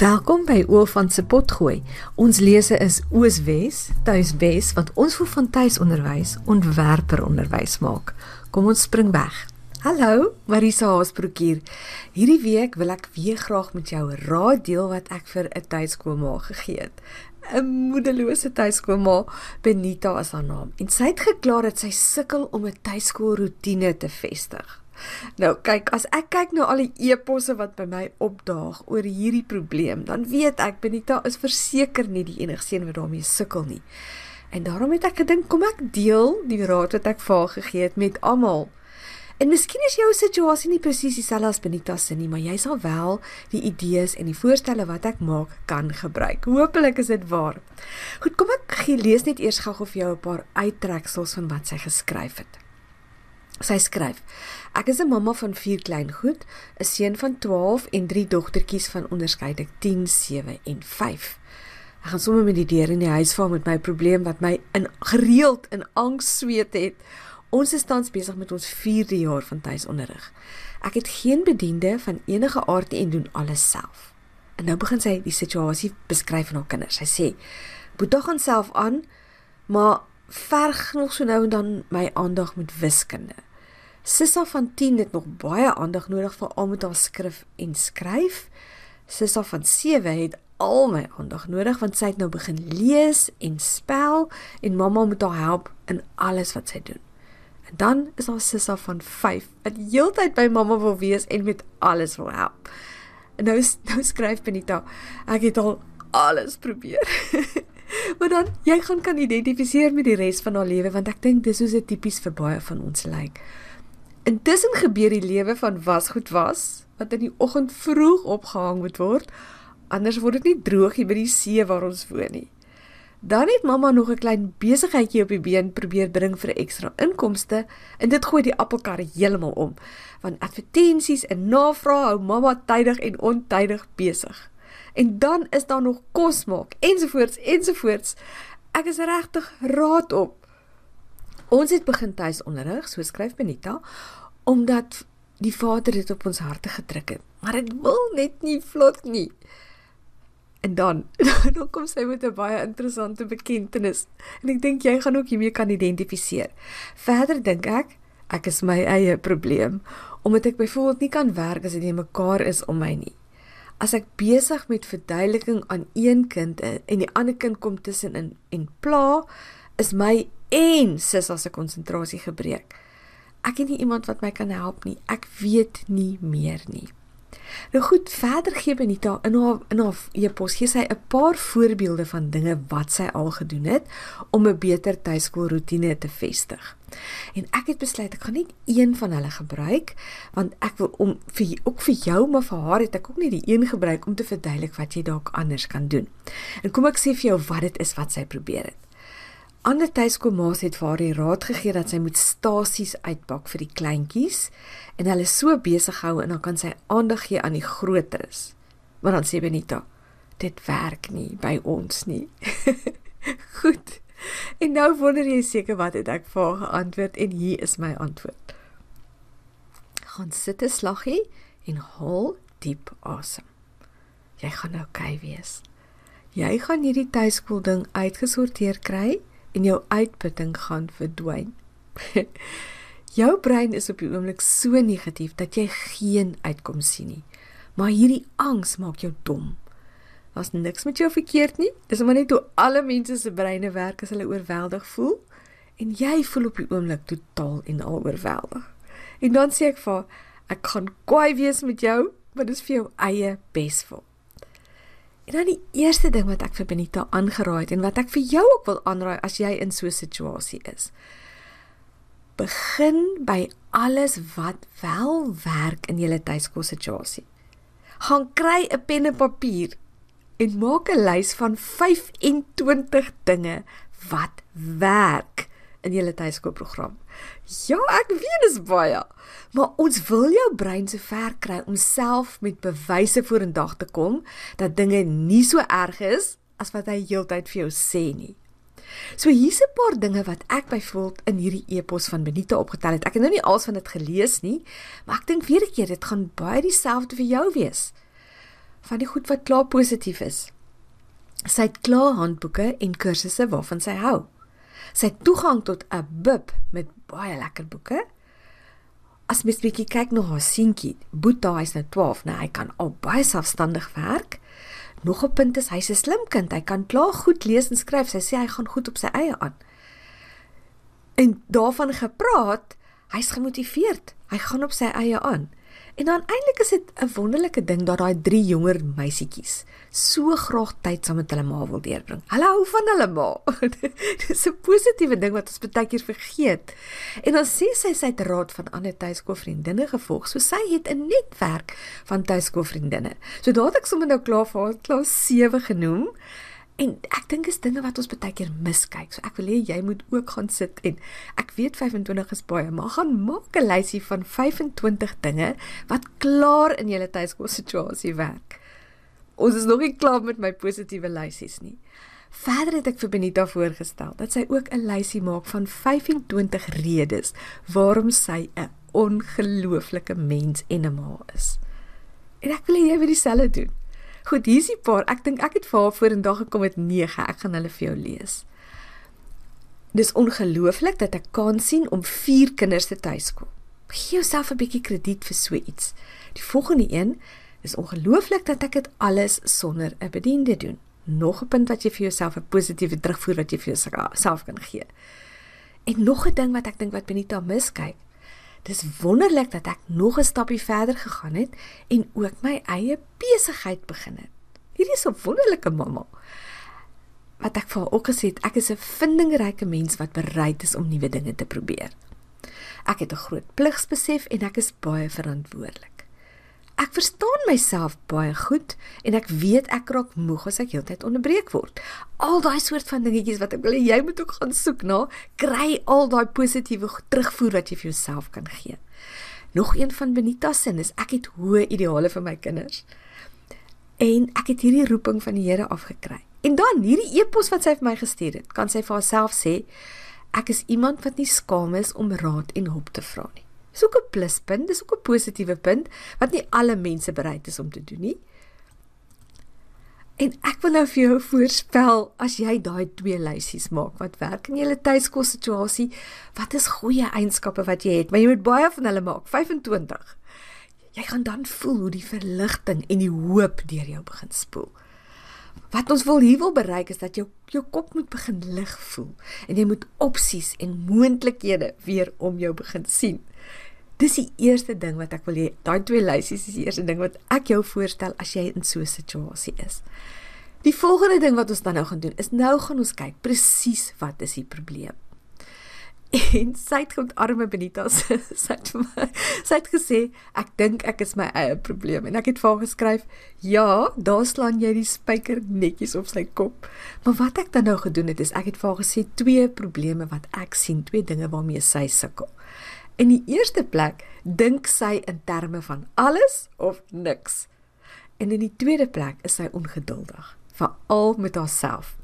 Welkom by Oofan se potgooi. Ons lese is Ooswes, Tuiswes wat ons voel van tuisonderwys ontwerper onderwys maak. Kom ons spring weg. Hallo, Marisa Haasbroek hier. Hierdie week wil ek weer graag met jou 'n raad deel wat ek vir 'n tuiskoolma gegee het. 'n Moedelose tuiskoolma, Benita is haar naam. En sy het gekla dat sy sukkel om 'n tuiskoolroetine te vestig. Nou kyk, as ek kyk na al die eposse wat by my opdaag oor hierdie probleem, dan weet ek Benita is verseker nie die enigste een wat daarmee sukkel nie. En daarom het ek gedink kom ek deel die raad wat ek vir haar gegee het met almal. En miskien is jou situasie nie presies dieselfde as Benita se nie, maar jy sal wel die idees en die voorstelle wat ek maak kan gebruik. Hoopelik is dit waar. Goed, kom ek gee lees net eers gou vir jou 'n paar uittreksels van wat sy geskryf het. Sy skryf: Ek is 'n mamma van 4 klein goed, 'n seun van 12 en 3 dogtertjies van onderskeidelik 10, 7 en 5. Ek gaan sommer met die deur in die huis val met my probleem wat my in gereeld in angs sweet het. Ons is tans besig met ons 4de jaar van tuisonderrig. Ek het geen bediende van enige aard en doen alles self. En nou begin sy die situasie beskryf van haar kinders. Sy sê: "Boeta gaan self aan, maar verg nog so nou en dan my aandag met wiskunde." Sissa van 10 het nog baie aandag nodig vir al met haar skrif en skryf. Sissa van 7 het al my aandag nodig want sy het nou begin lees en spel en mamma moet haar help in alles wat sy doen. En dan is daar Sissa van 5 wat heeltyd by mamma wil wees en met alles wil help. En nou nou skryf Benita, ek het al alles probeer. maar dan jy gaan kan identifiseer met die res van haar lewe want ek dink dis hoe dit tipies vir baie van ons lyk. Like. Intussen gebeur die lewe van wasgoed was wat in die oggend vroeg opgehang moet word. Anders word dit nie droog hier by die see waar ons woon nie. Dan het mamma nog 'n klein besigheidjie op die been probeer bring vir ekstra inkomste en dit gooi die appelkar heeltemal om. Van advertensies en navrae hou mamma tydig en ontydig besig. En dan is daar nog kos maak ensovoorts ensovoorts. Ek is regtig raad op. Ons het begin tuisonderrig, so skryf Benita, omdat die Vader dit op ons harte gedruk het. Maar dit wil net nie vlot nie. En dan dan kom sy met 'n baie interessante bekendtenis. En ek dink jy gaan ook hiermee kan identifiseer. Verder dink ek ek is my eie probleem omdat ek byvoorbeeld nie kan werk as dit nie mekaar is om my nie. As ek besig met verduideliking aan een kind en die ander kind kom tussenin en pla, is my en Sissa se konsentrasie gebreek. Ek het nie iemand wat my kan help nie. Ek weet nie meer nie. Nou goed, verder gee Benita in haar in haar e-pos gee sy 'n paar voorbeelde van dinge wat sy al gedoen het om 'n beter tuiskoolroetine te vestig. En ek het besluit ek gaan net een van hulle gebruik want ek wil om vir ook vir jou maar vir haar het ek ook net die een gebruik om te verduidelik wat jy dalk anders kan doen. En kom ek sê vir jou wat dit is wat sy probeer het. Ander tuiskoolmaas het vir haar die raad gegee dat sy moet stasies uitpak vir die kleintjies en hulle so besig hou en dan kan sy aandag gee aan die groteres. Maar dan sê Benita, dit werk nie by ons nie. Goed. En nou wonder jy seker wat het ek vir haar geantwoord en hier is my antwoord. Gaan sit 'n slaggie en haal diep asem. Jy gaan nou okay wees. Jy gaan hierdie tuiskool ding uitgesorteer kry en jou uitputting gaan verdwyn. jou brein is op die oomblik so negatief dat jy geen uitkoms sien nie. Maar hierdie angs maak jou dom. Daar's niks met jou verkeerd nie. Dis maar net hoe alle mense se breine werk as hulle oorweldig voel en jy voel op die oomblik totaal en al oorweldig. En dan sê ek vir ek gaan kwaai wees met jou, maar dis vir jou eie beswil. En dan die eerste ding wat ek vir Benita aangeraai het en wat ek vir jou ook wil aanraai as jy in so 'n situasie is. Begin by alles wat wel werk in julle tuiskos situasie. Gaan kry 'n pen en papier en maak 'n lys van 25 dinge wat werk in julle tuiskoolprogram. Ja, ek weet dis baie. Maar ons wil jou brein so ver kry om self met bewyse vorendag te kom dat dinge nie so erg is as wat hy heeltyd vir jou sê nie. So hier's 'n paar dinge wat ek byvoorbeeld in hierdie e-pos van Benita opgetel het. Ek het nou nie alles van dit gelees nie, maar ek dink weer 'n keer dit gaan baie dieselfde vir jou wees. van die goed wat klaar positief is. Sy het klaar handboeke en kursusse waarvan sy hou. Sy het toegang tot 'n bib met baie lekker boeke. As mens bietjie kyk na haar seentjie, Boeta, hy's nou 12, nou hy kan al baie selfstandig werk. Nog 'n punt is hy's 'n slim kind. Hy kan klaar goed lees en skryf. Sy sê hy gaan goed op sy eie aan. En daarvan gepraat, hy's gemotiveerd. Hy gaan op sy eie aan. En dan eintlik is dit 'n wonderlike ding dat daai drie jonger meisietjies so graag tyd saam met hulle ma wil deurbring. Hulle hou van hulle ma. Dis 'n positiewe ding wat ons baie keer vergeet. En dan sê sy sy het raad van ander tuiskoolvriendinne gevolg. So sy het 'n netwerk van tuiskoolvriendinne. So daat ek sommer nou klaar vir klas 7 genoem. En ek dink is dinge wat ons baie keer miskyk. So ek wil hê jy moet ook gaan sit en ek weet 25 is baie, maar gaan maak 'n lysie van 25 dinge wat klaar in julle tuiskool situasie werk. Ons is nog nie klaar met my positiewe lysies nie. Verder het ek vir Benita voorgestel dat sy ook 'n lysie maak van 25 redes waarom sy 'n ongelooflike mens en 'n ma is. En ek wil hê jy moet dieselfde doen. Goed, hier's die paar. Ek dink ek het vir haar vorendag gekom met 9. Ek gaan hulle vir jou lees. Dis ongelooflik dat ek kan sien om 4 kinders te tuiskool. Gee jouself 'n bietjie krediet vir so iets. Die volgende een is ongelooflik dat ek dit alles sonder 'n bediende doen. Nog 'n punt wat jy vir jouself 'n positiewe terugvoer wat jy vir jouself kan gee. En nog 'n ding wat ek dink wat Benita miskyk. Dis wonderlik dat ek nog 'n stapie verder gegaan het en ook my eie besigheid begin het. Hierdie is 'n wonderlike mamma. Wat ek vir haar ook gesê het, ek is 'n vindingryke mens wat bereid is om nuwe dinge te probeer. Ek het 'n groot pligsbesef en ek is baie verantwoordelik. Ek verstaan myself baie goed en ek weet ek raak moeg as ek heeltyd onderbreek word. Al daai soort van dingetjies wat ek wil jy moet ook gaan soek na, kry al daai positiewe terugvoer wat jy vir jouself kan gee. Nog een van Benita se is ek het hoë ideale vir my kinders. En ek het hierdie roeping van die Here afgekry. En dan hierdie e-pos wat sy vir my gestuur het, kan sy vir haarself sê ek is iemand wat nie skaam is om raad en hulp te vra nie. Dis ook 'n pluspunt, dis ook 'n positiewe punt wat nie alle mense bereid is om te doen nie. En ek wil nou vir jou voorspel as jy daai twee lysies maak wat werk in jou tuiskos situasie, wat is goeie eienskappe wat jy het, maar jy moet baie van hulle maak, 25. Jy gaan dan voel hoe die verligting en die hoop deur jou begin spoel. Wat ons wil hier wil bereik is dat jou jou kop moet begin lig voel en jy moet opsies en moontlikhede weer om jou begin sien. Dis die eerste ding wat ek wil hê. Daai twee lysies is die eerste ding wat ek jou voorstel as jy in so 'n situasie is. Die volgende ding wat ons dan nou gaan doen is nou gaan ons kyk presies wat is die probleem. En sy het met arme Benita sy het my sy het gesê ek dink ek is my eie probleem en ek het vir haar geskryf ja daar slaan jy die spyker netjies op sy kop maar wat ek dan nou gedoen het is ek het vir haar gesê twee probleme wat ek sien twee dinge waarmee sy sukkel In die eerste plek dink sy in terme van alles of niks. En in die tweede plek is sy ongeduldig, veral met haarself.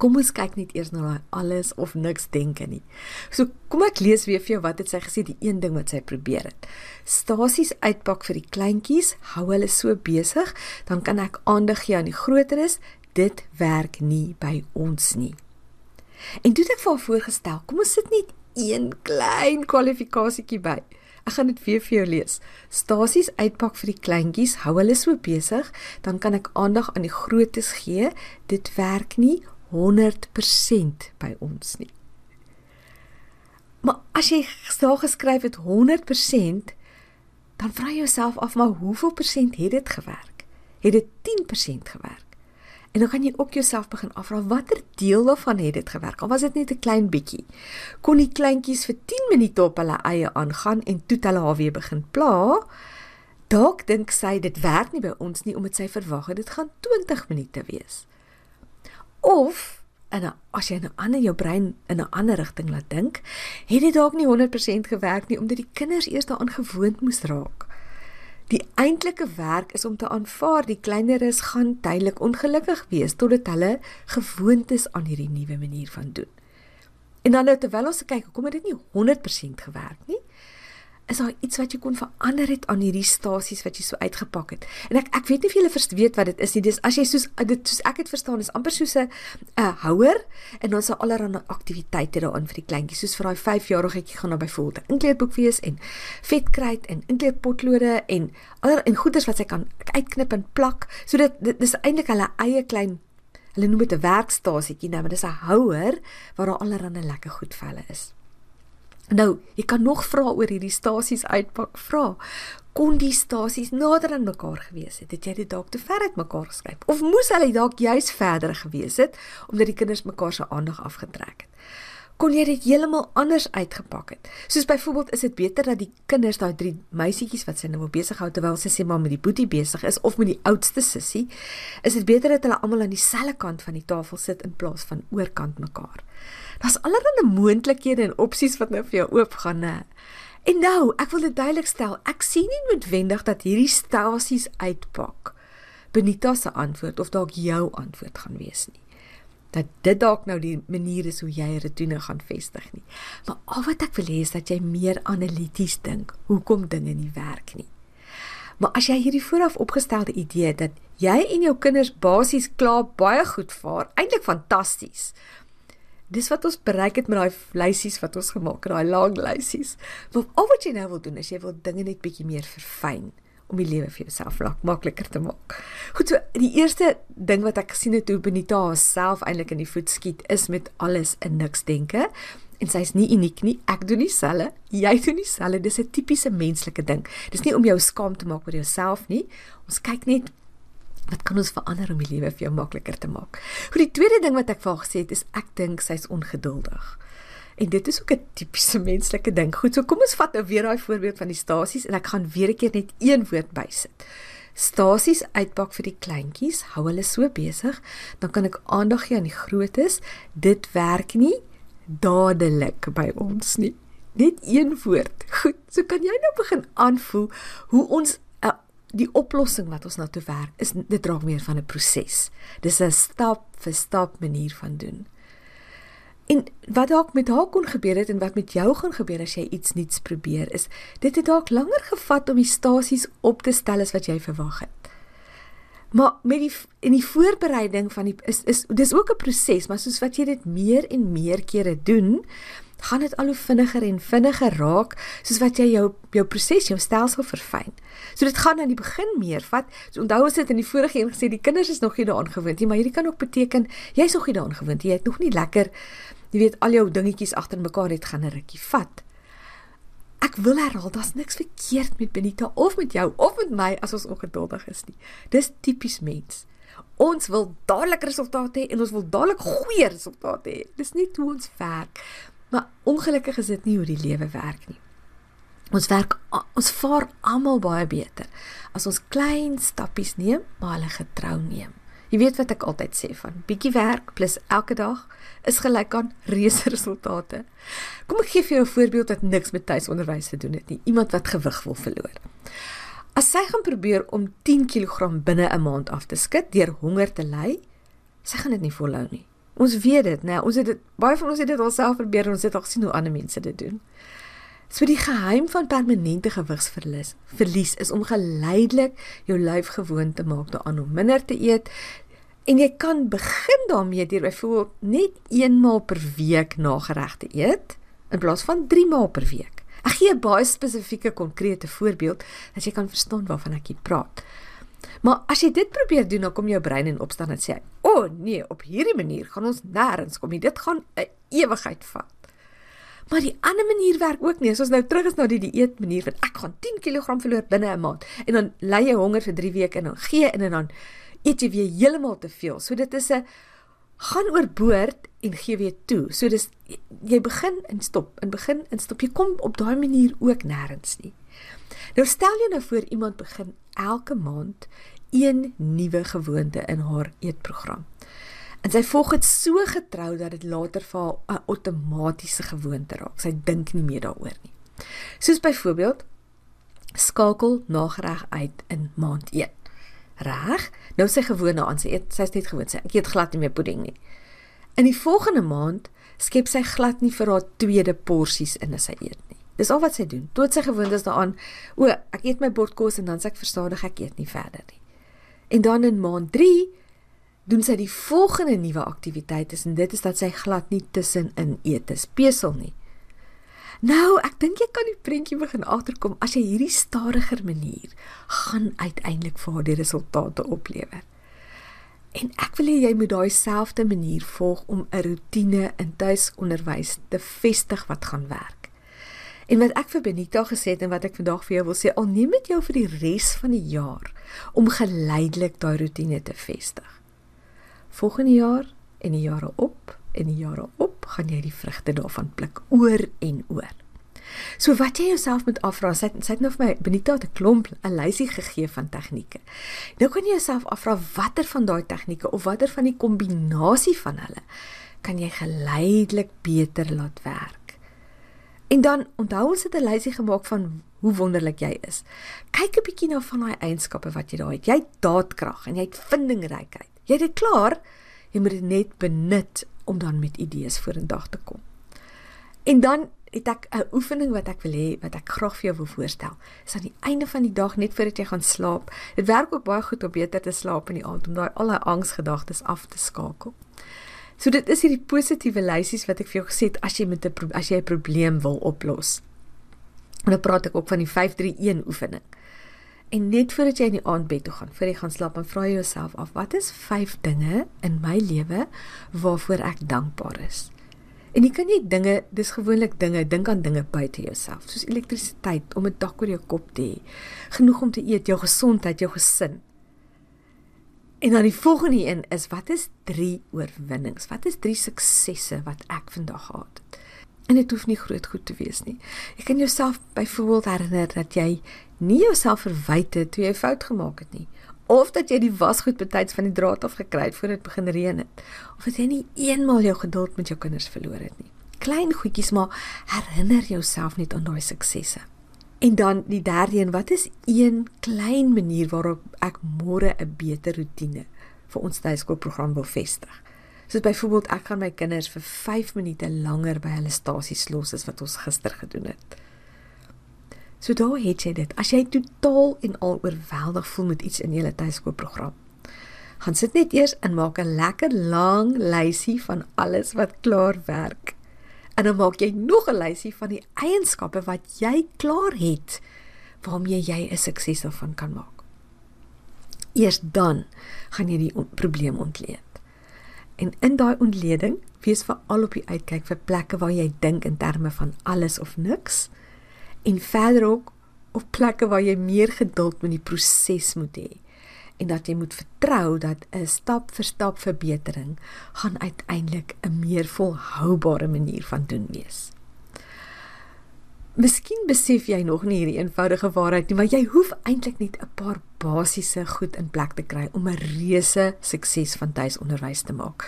Kom ons kyk net eers na daai alles of niks denke nie. So kom ek lees weer vir jou wat het sy gesê die een ding wat sy probeer het. Stasies uitpak vir die kleintjies, hou hulle so besig, dan kan ek aandag gee aan die groteres. Dit werk nie by ons nie. En toe het ek vir haar voorgestel, kom ons sit net een klein kwalifikasietjie by. Ek gaan dit weer vir jou lees. Stasies uitpak vir die kleintjies, hou hulle so besig, dan kan ek aandag aan die grootes gee. Dit werk nie 100% by ons nie. Maar as jy daar geskryf het 100%, dan vra jy jouself af maar hoeveel persent het dit gewerk? Het dit 10% gewerk? En dan gaan jy ook jouself begin afvra watter deel daarvan het dit gewerk? Al was dit net 'n klein bietjie. Kon die kleintjies vir 10 minute op hulle eie aangaan en toe hulle haar weer begin pla? Dalk dink sy dit werk nie by ons nie omdat sy verwag het dit gaan 20 minute wees. Of en as jy nou ander jou brein in 'n ander rigting laat dink, het dit dalk nie 100% gewerk nie omdat die kinders eers daaraan gewoond moes raak. Die eintlike werk is om te aanvaar die kleineres gaan tydelik ongelukkig wees totdat hulle gewoond is aan hierdie nuwe manier van doen. En dan nou terwyl ons kyk, hoekom het dit nie 100% gewerk nie? Is daar iets wat jy kon verander het aan hierdie stasies wat jy so uitgepak het. En ek ek weet nie of julle weet wat dit is nie. Dis as jy soos dit soos ek het verstaan is amper soos 'n 'n houer en dan daar allerlei aktiwiteite daarin vir die kleintjies. Soos vir daai 5-jarigetjie gaan daar byvoorbeeld 'n inkleerboek wees en vetkruit en inkleerpotlode en aller en goeders wat sy kan uitknip en plak. So dit dit is eintlik hulle eie klein hulle noem dit 'n werkstasietjie nou, maar dis 'n houer waar daar allerlei lekker goed vir hulle is. Nou, jy kan nog vra oor hierdie stasies uitpak. Vra, kon die stasies nader aan mekaar gewees het? Het jy dit dalk te ver uit mekaar geskuif? Of moes hulle dalk juis verder gewees het omdat die kinders mekaar se aandag afgetrek het? Kon jy dit heeltemal anders uitgepak het? Soos byvoorbeeld, is dit beter dat die kinders, daai drie meisietjies wat sy nou besig hou terwyl sy sê maar met die boetie besig is of met die oudste sussie, is dit beter dat hulle almal aan dieselfde kant van die tafel sit in plaas van oorkant mekaar? Daar's allerlei moontlikhede en opsies wat nou vir jou oopgaan, né? En nou, ek wil dit duidelik stel, ek sien nie noodwendig dat hierdie stasies uitpak. Benita se antwoord of dalk jou antwoord gaan wees nie. Dat dit dalk nou die manier is hoe jy 'n rotine gaan vestig nie. Maar al wat ek wil hê is dat jy meer analities dink. Hoekom dinge nie werk nie. Maar as jy hierdie vooraf opgestelde idee dat jy en jou kinders basies klaar baie goed vaar, eintlik fantasties. Dis wat ons bereik het met daai lysies wat ons gemaak het, daai lang lysies. Maar al wat jy nou wil doen is jy wil dinge net bietjie meer verfyn om die lewe vir jouself makliker te maak. Goed, so die eerste ding wat ek gesien het hoe Benita haarself eintlik in die voet skiet is met alles in niks denke. En sy is nie uniek nie. Ek doen dieselfde. Jy doen dieselfde. Dis 'n tipiese menslike ding. Dis nie om jou skaam te maak oor jouself nie. Ons kyk net Wat kan ons verander om die lewe vir jou makliker te maak? Goed, die tweede ding wat ek vir haar gesê het is ek dink sy's ongeduldig. En dit is ook 'n tipiese menslike ding. Goed, so kom ons vat nou weer daai voorbeeld van die stasies en ek gaan weer 'n keer net een woord bysit. Stasies uitpak vir die kleintjies, hou hulle so besig, dan kan ek aandag gee aan die grootes. Dit werk nie dadelik by ons nie. Net een woord. Goed, so kan jy nou begin aanvoel hoe ons die oplossing wat ons na toe werk is dit draag meer van 'n proses. Dis 'n stap vir stap manier van doen. En wat dalk met haar kon gebeur het en wat met jou gaan gebeur as jy iets nuuts probeer is dit het dalk langer gevat om die stasies op te stel as wat jy verwag het. Maar met die in die voorbereiding van die is is dis ook 'n proses, maar soos wat jy dit meer en meer kere doen, gaan dit al hoe vinniger en vinniger raak soos wat jy jou jou proses, jou stelsel verfyn. So dit gaan aan die begin meer vat. So onthou ons het in die vorige een gesê die kinders is nog nie daaraan gewoond nie, maar hierdie kan ook beteken jy's nog nie daaraan gewoond nie. Jy het nog nie lekker jy weet al jou dingetjies agter mekaar het gaan 'n rukkie vat. Ek wil herhaal, daar's niks verkeerd met Benita of met jou of met my as ons ongeduldig is nie. Dis tipies mens. Ons wil dadelik resultate hê en ons wil dadelik goeie resultate hê. Dis nie hoe ons werk. Maar ongelukkig is dit nie hoe die lewe werk nie. Ons werk ons vaar almal baie beter as ons klein stappies neem, maar hulle getrou neem. Jy weet wat ek altyd sê van bietjie werk plus elke dag is gelyk aan reuse resultate. Kom ek gee vir jou 'n voorbeeld wat niks met tuisonderwys te doen het nie. Iemand wat gewig wil verloor. As sy gaan probeer om 10 kg binne 'n maand af te skud deur honger te ly, sy gaan dit nie volhou nie. Ons weet dit, né? Ons het dit baie van ons het dit alself probeer en ons het al gesien hoe ander mense dit doen. So die geheim van permanente gewigsverlies verlies is om geleidelik jou lyf gewoond te maak daaraan om minder te eet. En jy kan begin daarmee deur byvoorbeeld net eenmaal per week nageregte eet in plaas van 3 maal per week. Ek gee 'n baie spesifieke konkrete voorbeeld dat jy kan verstaan waarvan ek hier praat. Maar as jy dit probeer doen, dan kom jou brein in opstand en sê, "O oh, nee, op hierdie manier gaan ons nêrens kom nie. Dit gaan 'n ewigheid vat." Maar die ander manier werk ook nie. As ons nou terug is na die dieet manier van ek gaan 10 kg verloor binne 'n maand en dan ly jy honger vir 3 weke en dan gee in en dan eet jy weer heeltemal te veel. So dit is 'n gaan oorboord en gee weer toe. So dis jy begin en stop en begin en stop. Jy kom op daai manier ook nêrens nie. Nou stel jy nou voor iemand begin elke maand een nuwe gewoonte in haar eetprogram. En sy volg dit so getrou dat dit later vir haar 'n outomatiese gewoonte raak. Sy dink nie meer daaroor nie. Soos byvoorbeeld skakel nagereg uit in maand 1. Reg? Nou sy gewoonte aan sy eet, sy's net gewoond sy ek eet glad nie meer pudding nie. In die volgende maand skep sy glad nie vir haar tweede porsies in as sy eet nie. Dis al wat sy doen. Tot sy gewoond is daaraan, o, ek eet my bord kos en dan sê ek verstadig ek eet nie verder nie. En dan in maand 3 doen sy die volgende nuwe aktiwiteit en dit is dat sy glad nie tussenin eet is pesel nie. Nou, ek dink jy kan die prentjie begin agterkom as jy hierdie stadiger manier gaan uiteindelik vir haar die resultate oplewer. En ek wil hê jy moet daai selfde manier volg om 'n rotine in tuisonderwys te vestig wat gaan werk. En wat ek vir Benita gesê het en wat ek vandag vir jou wil sê, al neem dit jou vir die res van die jaar om geleidelik daai rotine te vestig. Volgende jaar en die jare op en die jare op, gaan jy die vrugte daarvan pluk oor en oor. So wat jy jouself moet afvra, sy sy het nou vir my Benita 'n klomp 'n lysie gegee van tegnieke. Nou kan jy jouself afvra watter van daai tegnieke of watter van die kombinasie van hulle kan jy geleidelik beter laat werk. En dan onthou ons het 'n lysie gemaak van hoe wonderlik jy is. Kyk 'n bietjie na van daai eienskappe wat jy daar het. Jy het daadkrag en jy het vindingrykheid. Jy het dit klaar. Jy moet dit net benut om dan met idees vorendag te kom. En dan het ek 'n oefening wat ek wil hê wat ek graag vir jou wil voorstel. Is aan die einde van die dag net voordat jy gaan slaap. Dit werk ook baie goed om beter te slaap in die aand om daai al daai angsgedagtes af te skakel. So dit is hierdie positiewe lysies wat ek vir jou gesê het as jy met 'n as jy 'n probleem wil oplos. En dan praat ek ook van die 531 oefening. En net voordat jy in die aand bed toe gaan, voor jy gaan slaap, dan vra jy jouself af, wat is 5 dinge in my lewe waarvoor ek dankbaar is? En jy kan nie dinge, dis gewoonlik dinge, dink aan dinge buite jouself, soos elektrisiteit, om 'n dak oor jou kop te hê, genoeg om te eet, jou gesondheid, jou gesin. En dan die volgende een is wat is 3 oorwinnings? Wat is 3 suksesse wat ek vandag gehad het? En dit hoef nie groot goed te wees nie. Jy kan jouself byvoorbeeld herinner dat jy nie jouself verwyte het toe jy fout gemaak het nie of dat jy die wasgoed betyds van die draad af gekry het voor dit begin reën het of dat jy nie eenmal jou geduld met jou kinders verloor het nie. Klein goedjies maar herinner jouself net aan daai suksesse. En dan die derde een wat is een klein manier waarop ek môre 'n beter rotine vir ons tuiskoolprogram wil vestig soos byvoorbeeld ek gaan my kinders vir 5 minute langer by hulle stasies los as wat ons gister gedoen het So daar het jy dit. As jy totaal en al oorweldig voel met iets in jou tuiskoopprogram, gaan sit net eers en maak 'n lekker lang lysie van alles wat klaar werk. En dan maak jy nog 'n lysie van die eienskappe wat jy klaar het waarmee jy 'n sukses daarvan kan maak. Eers dan gaan jy die probleem ontleed. En in daai ontleding, wees veral op die uitkyk vir plekke waar jy dink in terme van alles of niks en verder ook op plekke waar jy meer geduld met die proses moet hê en dat jy moet vertrou dat 'n stap vir stap verbetering gaan uiteindelik 'n meer volhoubare manier van doen wees. Miskien besef jy nog nie hierdie eenvoudige waarheid nie, maar jy hoef eintlik net 'n paar basiese goed in plek te kry om 'n reuse sukses van tuisonderwys te maak.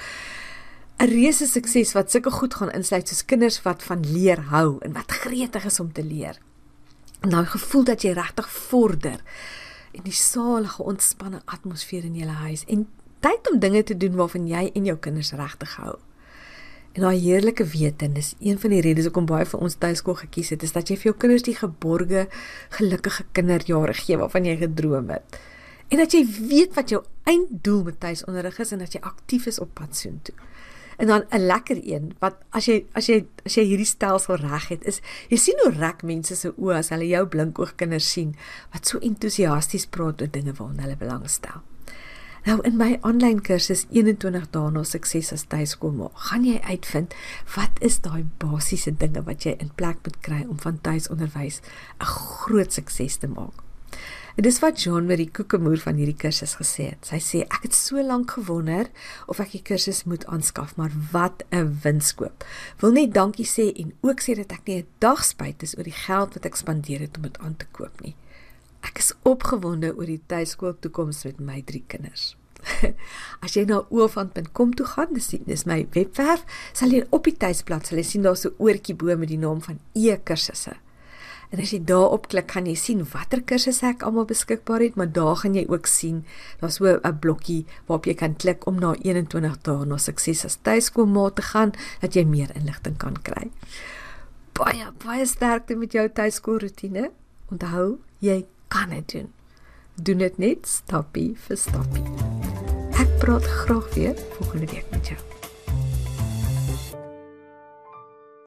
'n reuse sukses wat sulke goed gaan insluit soos kinders wat van leer hou en wat gretig is om te leer. En daai gevoel dat jy regtig vorder in die salige ontspanne atmosfeer in jou huis en tyd om dinge te doen waarvan jy en jou kinders regtig hou. En daai heerlike wete, dis een van die redes hoekom baie vir ons tuiskool gekies het, is dat jy vir jou kinders die geborge, gelukkige kinderjare gee waarvan jy gedroom het. En dat jy weet wat jou einddoel met tuisonderrig is en dat jy aktief is op pad soontoe. En dan 'n lekker een wat as jy as jy as jy hierdie stelsel reg het is jy sien hoe rek mense se oë as hulle jou blinkoogkinders sien wat so entoesiasties praat oor dinge waarna hulle belangstel. Nou in my aanlyn kursus 21 dae na sukses as tuiskool gaan jy uitvind wat is daai basiese dinge wat jy in plek moet kry om van tuisonderwys 'n groot sukses te maak. En dis wat Jean Marie Kokemoer van hierdie kursus gesê het. Sy sê ek het so lank gewonder of ek die kursus moet aanskaf, maar wat 'n winskoop. Wil net dankie sê en ook sê dat ek nie 'n dag spyt is oor die geld wat ek spandeer het om dit aan te koop nie. Ek is opgewonde oor die tuiskool toekoms met my drie kinders. As jy na oofant.com toe gaan, dis dis my webwerf, sal jy op die tuisblad sal jy sien daar's 'n oortjie bo met die naam van e-kursusse. En as jy daarop klik, gaan jy sien watter kursusse ek almal beskikbaar het, maar daar gaan jy ook sien daar's so 'n blokkie waarop jy kan klik om na 21 dae na sukses as tuiskoolmaat te gaan dat jy meer inligting kan kry. baie baie sterkte met jou tuiskoolroetine. Onthou, jy kan dit doen. Doen dit net stappie vir stappie. Ek praat graag weer volgende week met jou.